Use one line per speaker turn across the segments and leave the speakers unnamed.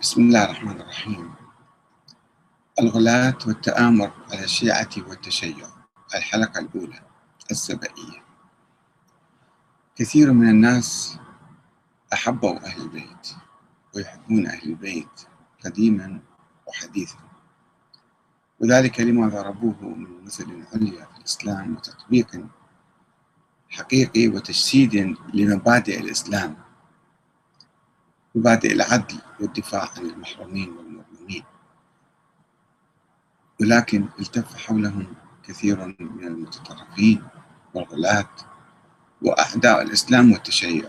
بسم الله الرحمن الرحيم. الغلاة والتآمر على الشيعة والتشيع. الحلقة الأولى. السبائية كثير من الناس أحبوا أهل البيت ويحبون أهل البيت قديما وحديثا. وذلك لما ضربوه من مثل عليا في الإسلام وتطبيق حقيقي وتجسيد لمبادئ الإسلام. مبادئ العدل والدفاع عن المحرومين والمظلومين ولكن التف حولهم كثير من المتطرفين والغلاة وأعداء الإسلام والتشيع.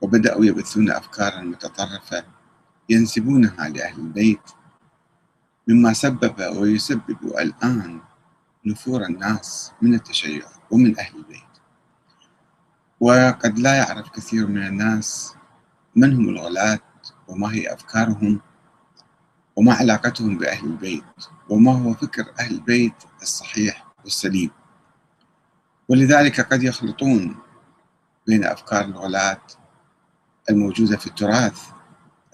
وبدأوا يبثون أفكارا متطرفة ينسبونها لأهل البيت مما سبب ويسبب الآن نفور الناس من التشيع ومن أهل البيت. وقد لا يعرف كثير من الناس من هم الغلاة وما هي أفكارهم وما علاقتهم بأهل البيت وما هو فكر أهل البيت الصحيح والسليم؟ ولذلك قد يخلطون بين أفكار الغلاة الموجودة في التراث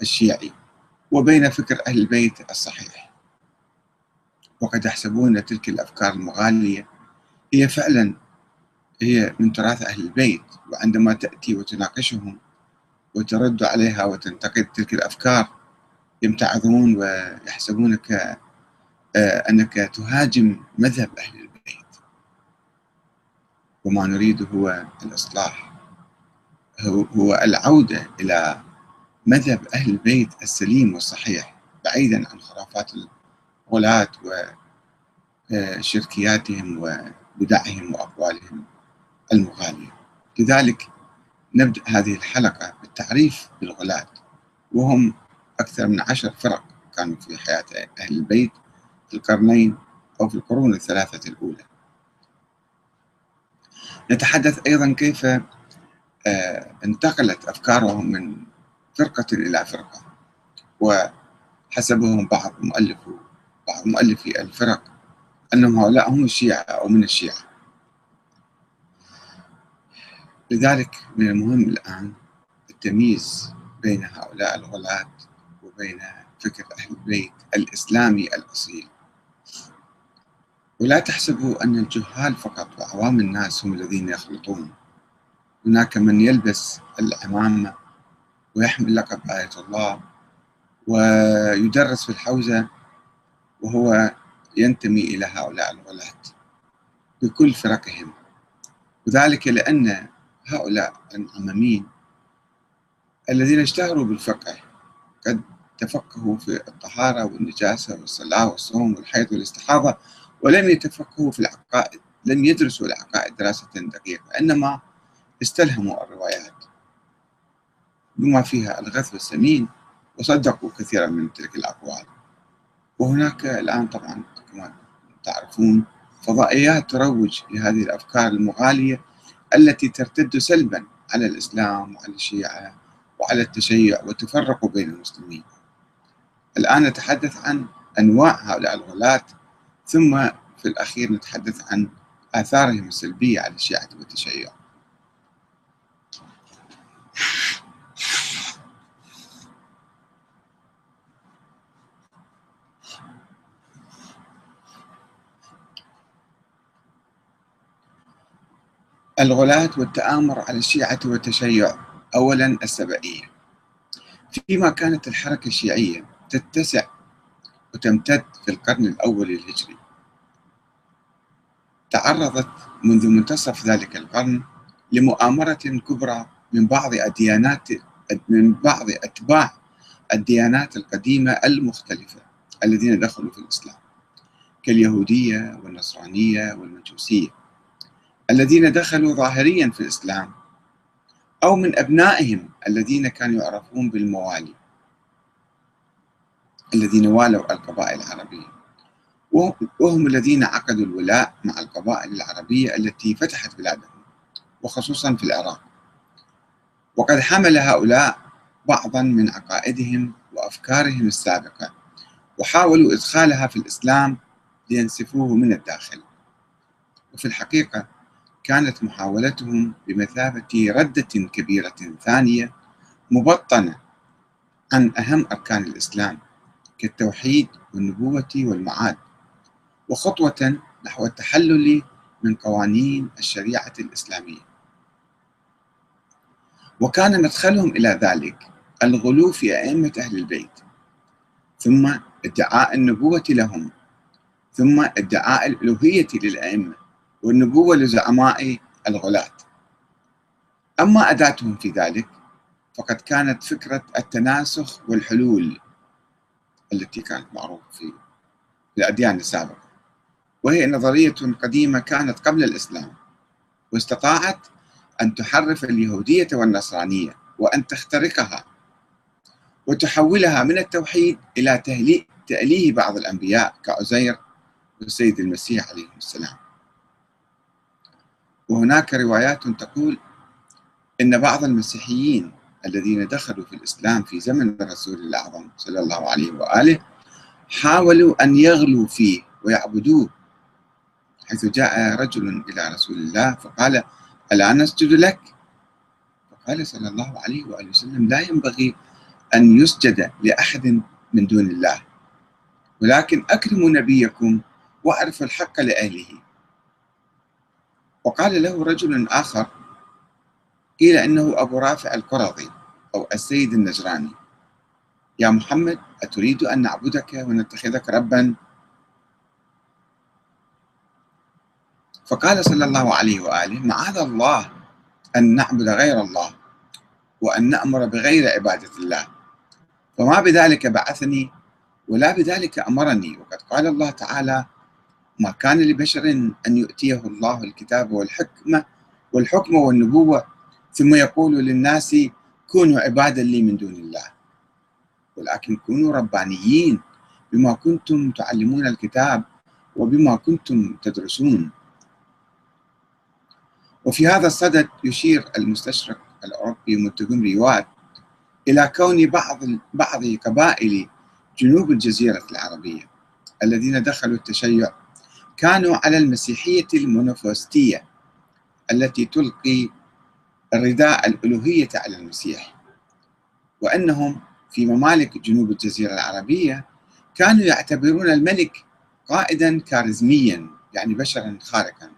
الشيعي وبين فكر أهل البيت الصحيح. وقد يحسبون تلك الأفكار المغالية هي فعلا هي من تراث أهل البيت وعندما تأتي وتناقشهم وترد عليها وتنتقد تلك الأفكار يمتعضون ويحسبونك آه، أنك تهاجم مذهب أهل البيت. وما نريد هو الإصلاح هو العودة إلى مذهب أهل البيت السليم والصحيح بعيدا عن خرافات الغلاة وشركياتهم وبدعهم وأقوالهم المغالية. لذلك نبدأ هذه الحلقة بالتعريف بالغلاة وهم أكثر من عشر فرق كانوا في حياة أهل البيت في القرنين أو في القرون الثلاثة الأولى. نتحدث أيضا كيف آه، انتقلت أفكارهم من فرقة إلى فرقة وحسبهم بعض مؤلفو بعض مؤلفي الفرق أنهم هؤلاء هم الشيعة أو من الشيعة. لذلك من المهم الآن التمييز بين هؤلاء الغلاة وبين فكر أهل البيت الإسلامي الأصيل. ولا تحسبوا أن الجهال فقط وعوام الناس هم الذين يخلطون. هناك من يلبس العمامة ويحمل لقب آية الله ويدرس في الحوزة وهو ينتمي إلى هؤلاء الغلاة بكل فرقهم. وذلك لأن هؤلاء المعممين الذين اشتهروا بالفقه قد تفقهوا في الطهارة والنجاسة والصلاة والصوم والحيض والاستحاضة ولم يتفقهوا في العقائد لم يدرسوا العقائد دراسة دقيقة إنما استلهموا الروايات بما فيها الغث والسمين وصدقوا كثيرا من تلك الأقوال. وهناك الآن طبعا كما تعرفون فضائيات تروج لهذه الأفكار المغالية التي ترتد سلبا على الإسلام وعلى الشيعة وعلى التشيع وتفرق بين المسلمين. الآن نتحدث عن أنواع هؤلاء الغلاة ثم في الأخير نتحدث عن آثارهم السلبية على الشيعة والتشيع. الغلاة والتآمر على الشيعة والتشيع أولا السبعية. فيما كانت الحركة الشيعية تتسع وتمتد في القرن الأول الهجري تعرضت منذ منتصف ذلك القرن لمؤامرة كبرى من بعض الديانات من بعض أتباع الديانات القديمة المختلفة الذين دخلوا في الإسلام كاليهودية والنصرانية والمجوسية الذين دخلوا ظاهريا في الإسلام أو من أبنائهم الذين كانوا يعرفون بالموالي الذين والوا القبائل العربية وهم الذين عقدوا الولاء مع القبائل العربية التي فتحت بلادهم وخصوصا في العراق. وقد حمل هؤلاء بعضا من عقائدهم وأفكارهم السابقة وحاولوا إدخالها في الإسلام لينسفوه من الداخل. وفي الحقيقة كانت محاولتهم بمثابة ردة كبيرة ثانية مبطنة عن أهم أركان الإسلام كالتوحيد والنبوة والمعاد وخطوة نحو التحلل من قوانين الشريعة الإسلامية. وكان مدخلهم إلى ذلك الغلو في أئمة أهل البيت ثم ادعاء النبوة لهم ثم ادعاء الألوهية للأئمة. والنبوة لزعماء الغلاة. أما أداتهم في ذلك فقد كانت فكرة التناسخ والحلول التي كانت معروفة في الأديان السابقة. وهي نظرية قديمة كانت قبل الإسلام واستطاعت أن تحرف اليهودية والنصرانية وأن تخترقها وتحولها من التوحيد إلى تأليه بعض الأنبياء كعزير والسيد المسيح عليه السلام. وهناك روايات تقول إن بعض المسيحيين الذين دخلوا في الإسلام في زمن الرسول الأعظم صلى الله عليه وآله حاولوا أن يغلوا فيه ويعبدوه حيث جاء رجل إلى رسول الله فقال ألا نسجد لك؟ فقال صلى الله عليه وآله وسلم لا ينبغي أن يسجد لأحد من دون الله ولكن أكرموا نبيكم وأعرفوا الحق لأهله. وقال له رجل آخر قيل إنه أبو رافع القرظي أو السيد النجراني. يا محمد أتريد أن نعبدك ونتخذك ربا؟ فقال صلى الله عليه وآله معاذ الله أن نعبد غير الله وأن نأمر بغير عبادة الله. فما بذلك بعثني ولا بذلك أمرني. وقد قال الله تعالى ما كان لبشر أن يؤتيه الله الكتاب والحكمة والحكم والنبوة ثم يقول للناس كونوا عبادا لي من دون الله. ولكن كونوا ربانيين بما كنتم تعلمون الكتاب وبما كنتم تدرسون. وفي هذا الصدد يشير المستشرق الأوروبي منتجم ريوات إلى كون بعض بعض قبائل جنوب الجزيرة العربية الذين دخلوا التشيع كانوا على المسيحية المونوفوستية التي تلقي الرداء الألوهية على المسيح وأنهم في ممالك جنوب الجزيرة العربية كانوا يعتبرون الملك قائدا كاريزميا يعني بشرا خارقا.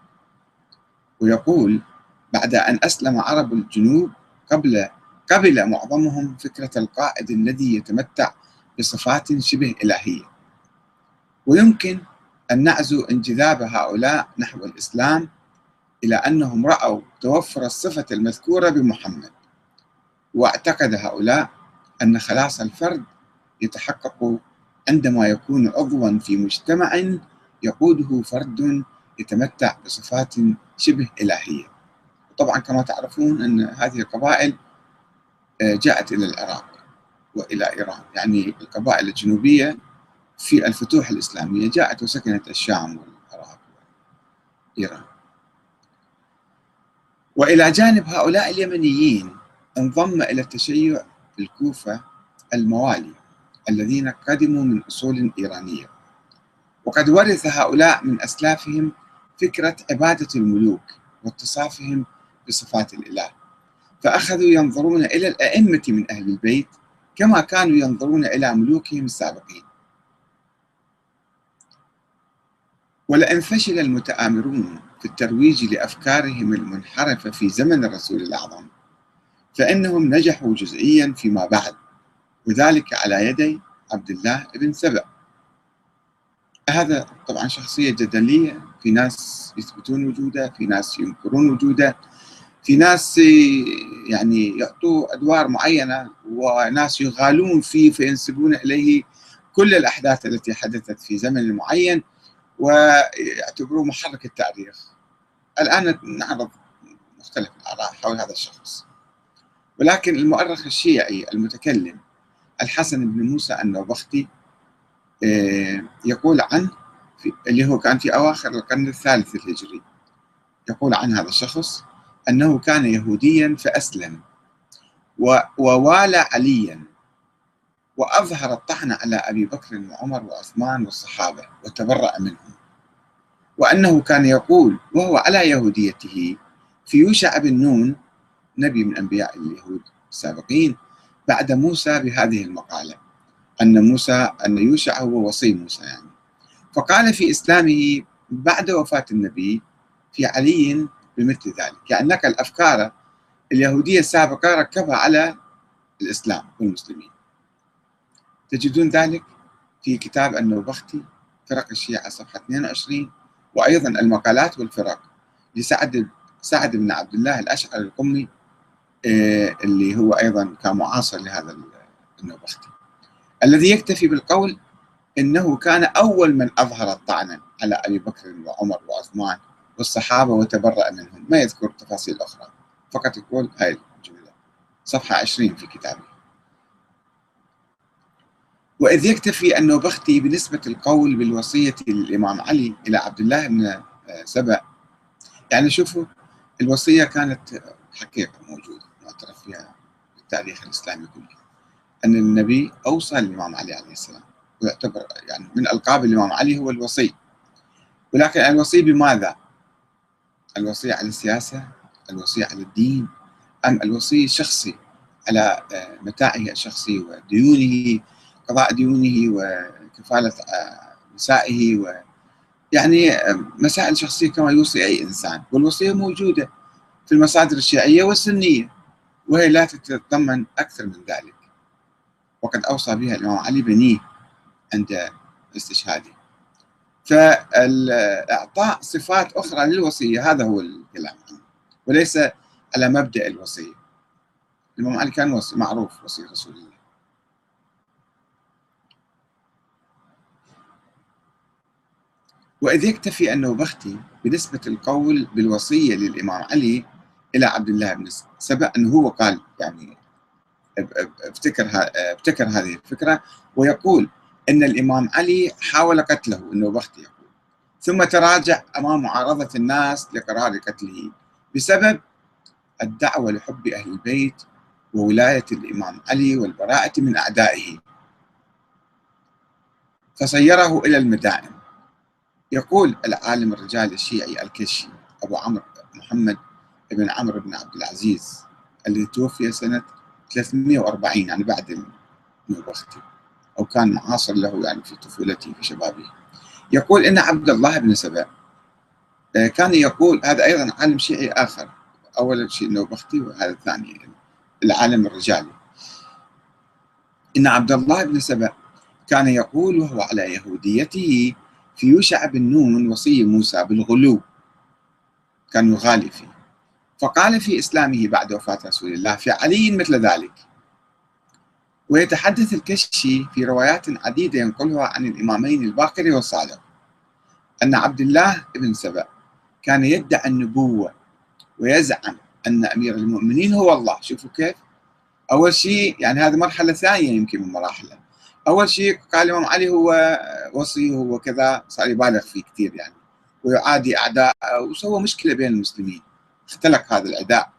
ويقول بعد أن أسلم عرب الجنوب قبل قبل معظمهم فكرة القائد الذي يتمتع بصفات شبه إلهية. ويمكن أن نعزو انجذاب هؤلاء نحو الإسلام إلى أنهم رأوا توفر الصفة المذكورة بمحمد واعتقد هؤلاء أن خلاص الفرد يتحقق عندما يكون عضوا في مجتمع يقوده فرد يتمتع بصفات شبه إلهية. طبعا كما تعرفون أن هذه القبائل آه، جاءت إلى العراق وإلى إيران يعني القبائل الجنوبية في الفتوح الإسلامية جاءت وسكنت الشام والعراق وإيران وإلى جانب هؤلاء اليمنيين انضم إلى التشيع الكوفة الموالي الذين قدموا من أصول إيرانية. وقد ورث هؤلاء من أسلافهم فكرة عبادة الملوك واتصافهم بصفات الإله. فأخذوا ينظرون إلى الأئمة من أهل البيت كما كانوا ينظرون إلى ملوكهم السابقين. ولئن فشل المتآمرون في الترويج لأفكارهم المنحرفة في زمن الرسول الأعظم فإنهم نجحوا جزئيا فيما بعد وذلك على يدي عبد الله بن سبأ. هذا طبعا شخصية جدلية في ناس يثبتون وجوده في ناس ينكرون وجوده في ناس يعني يعطوا أدوار معينة وناس يغالون فيه فينسبون إليه كل الأحداث التي حدثت في زمن معين. ويعتبروه محرك التاريخ. الآن نعرض مختلف الآراء حول هذا الشخص. ولكن المؤرخ الشيعي المتكلم الحسن بن موسى النوبختي آه، يقول عنه اللي هو كان في أواخر القرن الثالث الهجري يقول عن هذا الشخص أنه كان يهوديا فأسلم ووالى عليا وأظهر الطعن على أبي بكر وعمر وعثمان والصحابة وتبرأ منهم. وأنه كان يقول وهو على يهوديته في يوشع بن نون نبي من أنبياء اليهود السابقين بعد موسى بهذه المقالة. أن موسى أن يوشع هو وصي موسى يعني. فقال في إسلامه بعد وفاة النبي في علي بمثل ذلك. يعني الأفكار اليهودية السابقة ركبها على الإسلام والمسلمين. تجدون ذلك في كتاب النوبختي فرق الشيعة صفحة 22 وأيضا المقالات والفرق لسعد سعد بن عبد الله الأشعري القمي آه، اللي هو أيضا كان معاصر لهذا النوبختي. الذي يكتفي بالقول إنه كان أول من أظهر الطعن على أبي بكر وعمر وعثمان والصحابة وتبرأ منهم. ما يذكر تفاصيل أخرى فقط يقول هاي الجملة. صفحة 20 في كتابه. وإذ يكتفي النوبختي بنسبة القول بالوصية للإمام علي إلى عبد الله بن سبأ. يعني شوفوا الوصية كانت حقيقة موجودة معترف فيها في التاريخ الإسلامي كله. أن النبي أوصى الإمام علي عليه السلام. ويعتبر يعني من ألقاب الإمام علي هو الوصي. ولكن الوصي بماذا؟ الوصي على السياسة؟ الوصي على الدين؟ أم الوصي الشخصي على آه، متاعه الشخصي وديونه؟ قضاء ديونه وكفالة آه، نسائه و يعني آه، مسائل شخصية كما يوصي أي إنسان. والوصية موجودة في المصادر الشيعية والسنية وهي لا تتضمن أكثر من ذلك. وقد أوصى بها الإمام علي بنيه عند استشهاده. فإعطاء صفات أخرى للوصية هذا هو الكلام وليس على مبدأ الوصية. الإمام علي كان معروف وصي رسول الله. وإذ يكتفي أنه بختي بنسبة القول بالوصية للإمام علي إلى عبد الله بن سبأ أنه هو قال يعني أبتكر أبتكر هذه الفكرة ويقول أن الإمام علي حاول قتله أنه بختي يقول. ثم تراجع أمام معارضة الناس لقرار قتله بسبب الدعوة لحب أهل البيت وولاية الإمام علي والبراءة من أعدائه. فصيره إلى المدائن. يقول العالم الرجال الشيعي الكشي أبو عمرو محمد بن عمرو بن عبد العزيز الذي توفي سنة 340 يعني بعد النوبختي أو كان معاصر له يعني في طفولته في شبابه. يقول إن عبد الله بن سبأ آه، كان يقول هذا أيضا عالم شيعي آخر أول شيء النوبختي وهذا الثاني العالم الرجالي. إن عبد الله بن سبأ كان يقول وهو على يهوديته في يوشع بن نون وصي موسى بالغلو كان يغالي فيه. فقال في إسلامه بعد وفاة رسول الله في علي مثل ذلك. ويتحدث الكشي في روايات عديدة ينقلها عن الإمامين الباقر والصادق أن عبد الله بن سبأ كان يدعي النبوة ويزعم أن أمير المؤمنين هو الله. شوفوا كيف. أول شيء يعني هذه مرحلة ثانية يمكن من مراحله. أول شيء قال الإمام علي هو وصي هو كذا صار يبالغ فيه كثير يعني. ويعادي أعداء وسوى مشكلة بين المسلمين. اختلق هذا العداء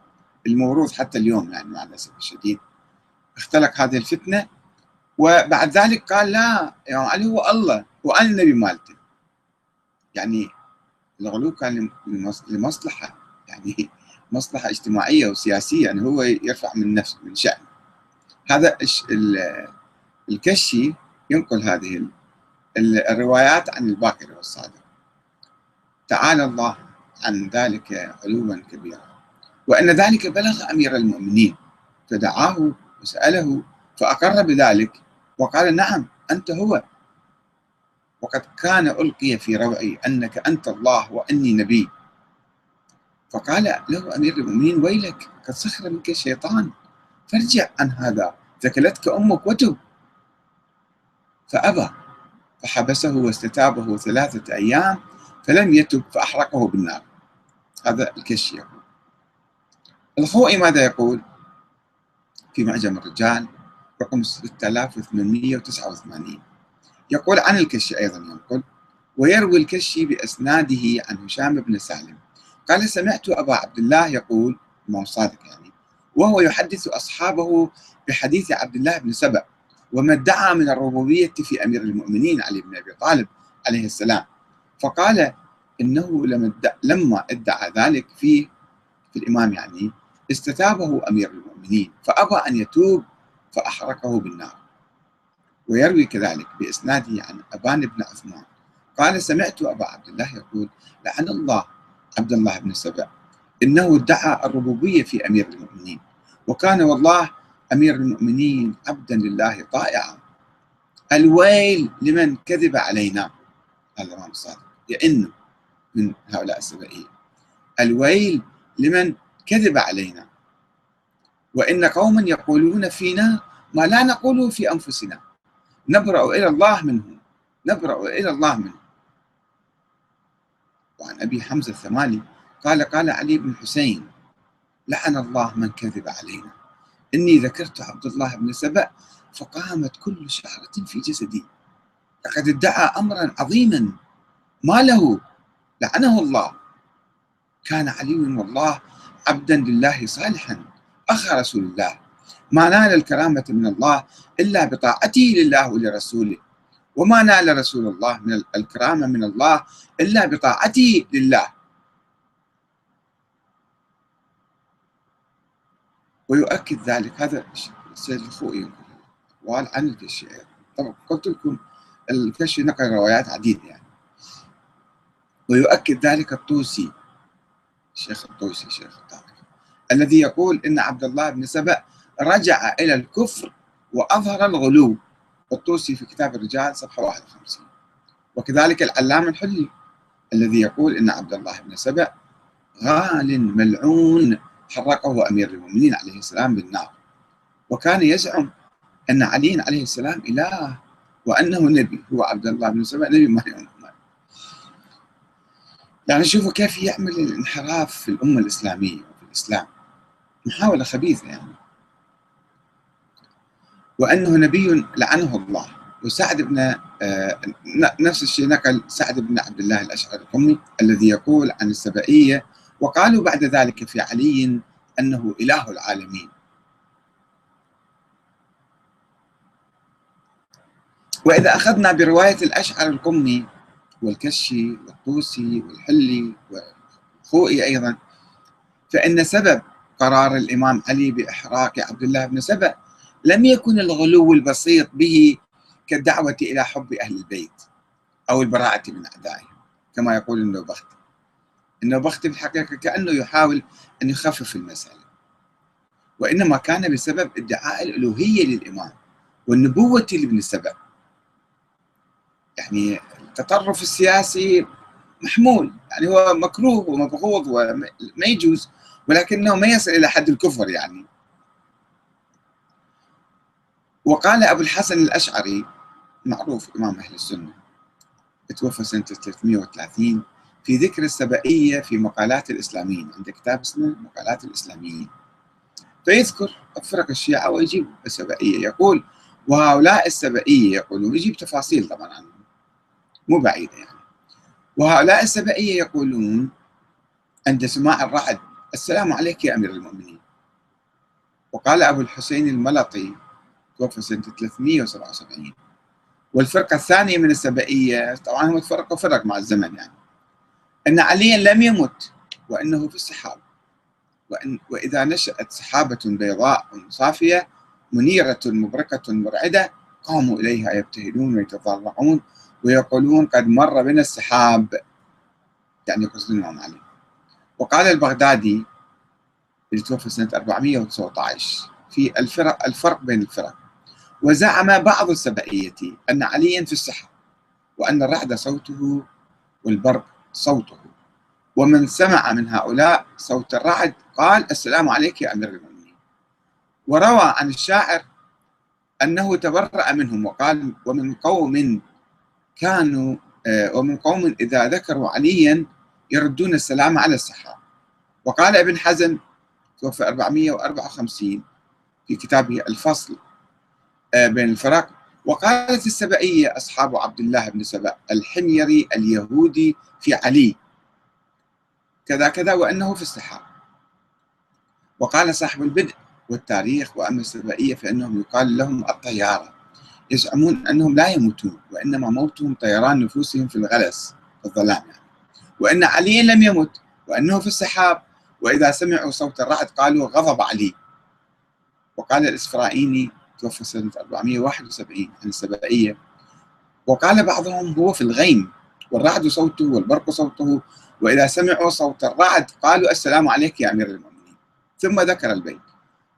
الموروث حتى اليوم يعني مع الأسف الشديد. اختلق هذه الفتنة. وبعد ذلك قال لا يا علي هو الله وأنا النبي مالته. يعني الغلو كان لمصلحة يعني مصلحة اجتماعية وسياسية يعني هو يرفع من نفسه من شأنه. هذا الكشي ينقل هذه الروايات عن الباقر والصادق. تعالى الله عن ذلك علوا كبيرا. وأن ذلك بلغ أمير المؤمنين. فدعاه وسأله فأقر بذلك وقال نعم أنت هو. وقد كان ألقي في روعي أنك أنت الله وأني نبي. فقال له أمير المؤمنين ويلك قد سخر منك الشيطان. فارجع عن هذا ثكلتك أمك وتب. فأبى فحبسه واستتابه ثلاثة أيام فلم يتب فأحرقه بالنار. هذا الكشي يقول. الخوئي ماذا يقول؟ في معجم الرجال رقم 6889 يقول عن الكشي أيضا ينقل ويروي الكشي بأسناده عن هشام بن سالم. قال سمعت أبا عبد الله يقول إمام صادق يعني وهو يحدث أصحابه بحديث عبد الله بن سبأ. وما ادعى من الربوبية في أمير المؤمنين علي بن أبي طالب عليه السلام. فقال إنه لما ادعى ذلك في في الإمام يعني استتابه أمير المؤمنين فأبى أن يتوب فأحرقه بالنار. ويروي كذلك بإسناده عن أبان بن عثمان. قال سمعت أبا عبد الله يقول لعن الله عبد الله بن سبع إنه ادعى الربوبية في أمير المؤمنين. وكان والله أمير المؤمنين عبدا لله طائعا. الويل لمن كذب علينا. هذا الإمام الصادق. يئن من هؤلاء السبعية الويل لمن كذب علينا. وإن قوما يقولون فينا ما لا نقوله في أنفسنا. نبرأ إلى الله منهم. نبرأ إلى الله منهم. وعن أبي حمزة الثمالي قال قال علي بن حسين لعن الله من كذب علينا. إني ذكرت عبد الله بن سبأ فقامت كل شعرة في جسدي. لقد ادعى أمرا عظيما ما له لعنه الله. كان علي والله عبدا لله صالحا أخ رسول الله. ما نال الكرامة من الله إلا بطاعته لله ولرسوله. وما نال رسول الله من الكرامة من الله إلا بطاعته لله. ويؤكد ذلك. هذا السيد الخوئي أقوال عن الكشي طبعا قلت لكم الكشي نقل روايات عديدة يعني. ويؤكد ذلك الطوسي. الشيخ الطوسي شيخ الطارق الذي يقول إن عبد الله بن سبأ رجع إلى الكفر وأظهر الغلو. الطوسي في كتاب الرجال صفحة 51 وكذلك العلامة الحلي الذي يقول إن عبد الله بن سبأ غال ملعون. حرقه أمير المؤمنين عليه السلام بالنار. وكان يزعم أن علي عليه السلام إله وأنه نبي هو عبد الله بن سبأ نبي ما يعني شوفوا كيف يعمل الانحراف في الأمة الإسلامية وفي الإسلام. محاولة خبيثة يعني. وأنه نبي لعنه الله. وسعد بن آه، نفس الشيء نقل سعد بن عبد الله الأشعري القمي الذي يقول عن السبائية وقالوا بعد ذلك في علي أنه إله العالمين. وإذا أخذنا برواية الأشعر القمي والكشي والطوسي والحلي والخوئي أيضا فإن سبب قرار الإمام علي بإحراق عبد الله بن سبأ لم يكن الغلو البسيط به كالدعوة إلى حب أهل البيت أو البراءة من أعدائهم كما يقول النوبختي النوبختي في الحقيقة كأنه يحاول أن يخفف المسألة. وإنما كان بسبب ادعاء الألوهية للإمام والنبوة لابن سبأ يعني التطرف السياسي محمول يعني هو مكروه ومبغوض وما يجوز ولكنه ما يصل إلى حد الكفر يعني. وقال أبو الحسن الأشعري معروف إمام أهل السنة توفى سنة 330 في ذكر السبائية في مقالات الإسلاميين. عنده كتاب اسمه مقالات الإسلاميين. فيذكر فرق الشيعة ويجيب السبائية يقول وهؤلاء السبائية يقولون يجيب تفاصيل طبعا عنهم. مو بعيدة يعني. وهؤلاء السبائية يقولون عند سماع الرعد السلام عليك يا أمير المؤمنين. وقال أبو الحسين الملطي توفى سنة 377 والفرقة الثانية من السبائية طبعا هم تفرقوا فرق مع الزمن يعني. أن عليا لم يمت وأنه في السحاب. وإن وإذا نشأت سحابة بيضاء صافية منيرة مبركة مرعدة قاموا إليها يبتهلون ويتضرعون ويقولون قد مر بنا السحاب. يعني يقصدون الإمام علي. وقال البغدادي اللي توفى سنة 419 في الفرق الفرق بين الفرق وزعم بعض السبائية أن عليا في السحاب وأن الرعد صوته والبرق صوته. ومن سمع من هؤلاء صوت الرعد قال السلام عليك يا أمير المؤمنين. وروى عن الشاعر أنه تبرأ منهم وقال ومن قوم كانوا آه، ومن قوم إذا ذكروا عليا يردون السلام على السحاب. وقال ابن حزم توفى 454 في كتابه الفصل آه، بين الفرق وقالت السبائية أصحاب عبد الله بن سبأ الحميري اليهودي في علي. كذا كذا وأنه في السحاب. وقال صاحب البدء والتاريخ وأما السبائية فإنهم يقال لهم الطيارة. يزعمون أنهم لا يموتون وإنما موتهم طيران نفوسهم في الغلس في الظلام يعني. وأن علي لم يمت وأنه في السحاب. وإذا سمعوا صوت الرعد قالوا غضب علي. وقال الإسفرائيني توفى سنة 471 عن السبائية. وقال بعضهم هو في الغيم. والرعد صوته والبرق صوته وإذا سمعوا صوت الرعد قالوا السلام عليك يا أمير المؤمنين. ثم ذكر البيت.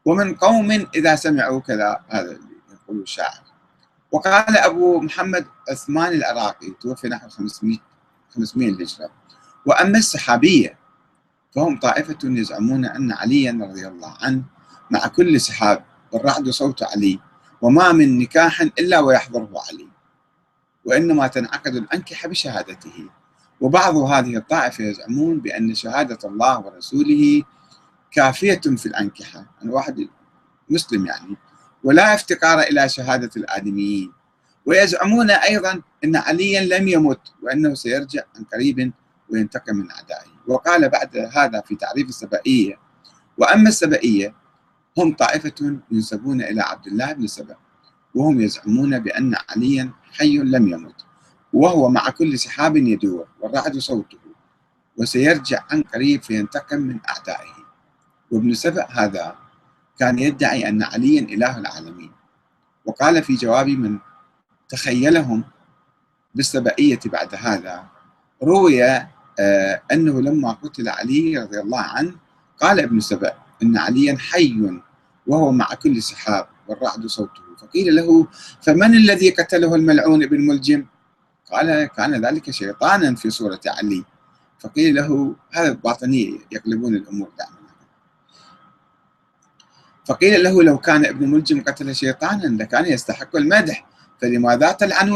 ومن قوم إذا سمعوا كذا هذا يقول الشاعر. وقال أبو محمد عثمان العراقي توفي نحو 500 500 الهجرة. وأما السحابية فهم طائفة يزعمون أن عليا رضي الله عنه مع كل سحاب والرعد صوت علي وما من نكاح إلا ويحضره علي. وإنما تنعقد الأنكحة بشهادته. وبعض هذه الطائفة يزعمون بأن شهادة الله ورسوله كافية في الأنكحة. أنا واحد مسلم يعني. ولا افتقار إلى شهادة الآدميين. ويزعمون أيضا أن عليا لم يمت وأنه سيرجع عن قريب وينتقم من أعدائه. وقال بعد هذا في تعريف السبائية. وأما السبائية هم طائفة ينسبون إلى عبد الله بن سبأ. وهم يزعمون بأن عليا حي لم يمت وهو مع كل سحاب يدور والرعد صوته وسيرجع عن قريب فينتقم من أعدائه. وابن سبأ هذا كان يدعي أن عليا إله العالمين. وقال في جواب من تخيلهم بالسبائية بعد هذا روي آه، أنه لما قتل علي رضي الله عنه قال ابن سبأ إن عليا حي وهو مع كل سحاب والرعد صوته. فقيل له فمن الذي قتله الملعون ابن ملجم؟ قال كان ذلك شيطانا في صورة علي. فقيل له هذا الباطنية يقلبون الأمور دائما. فقيل له لو كان ابن ملجم قتل شيطانا لكان يستحق المدح فلماذا تلعنون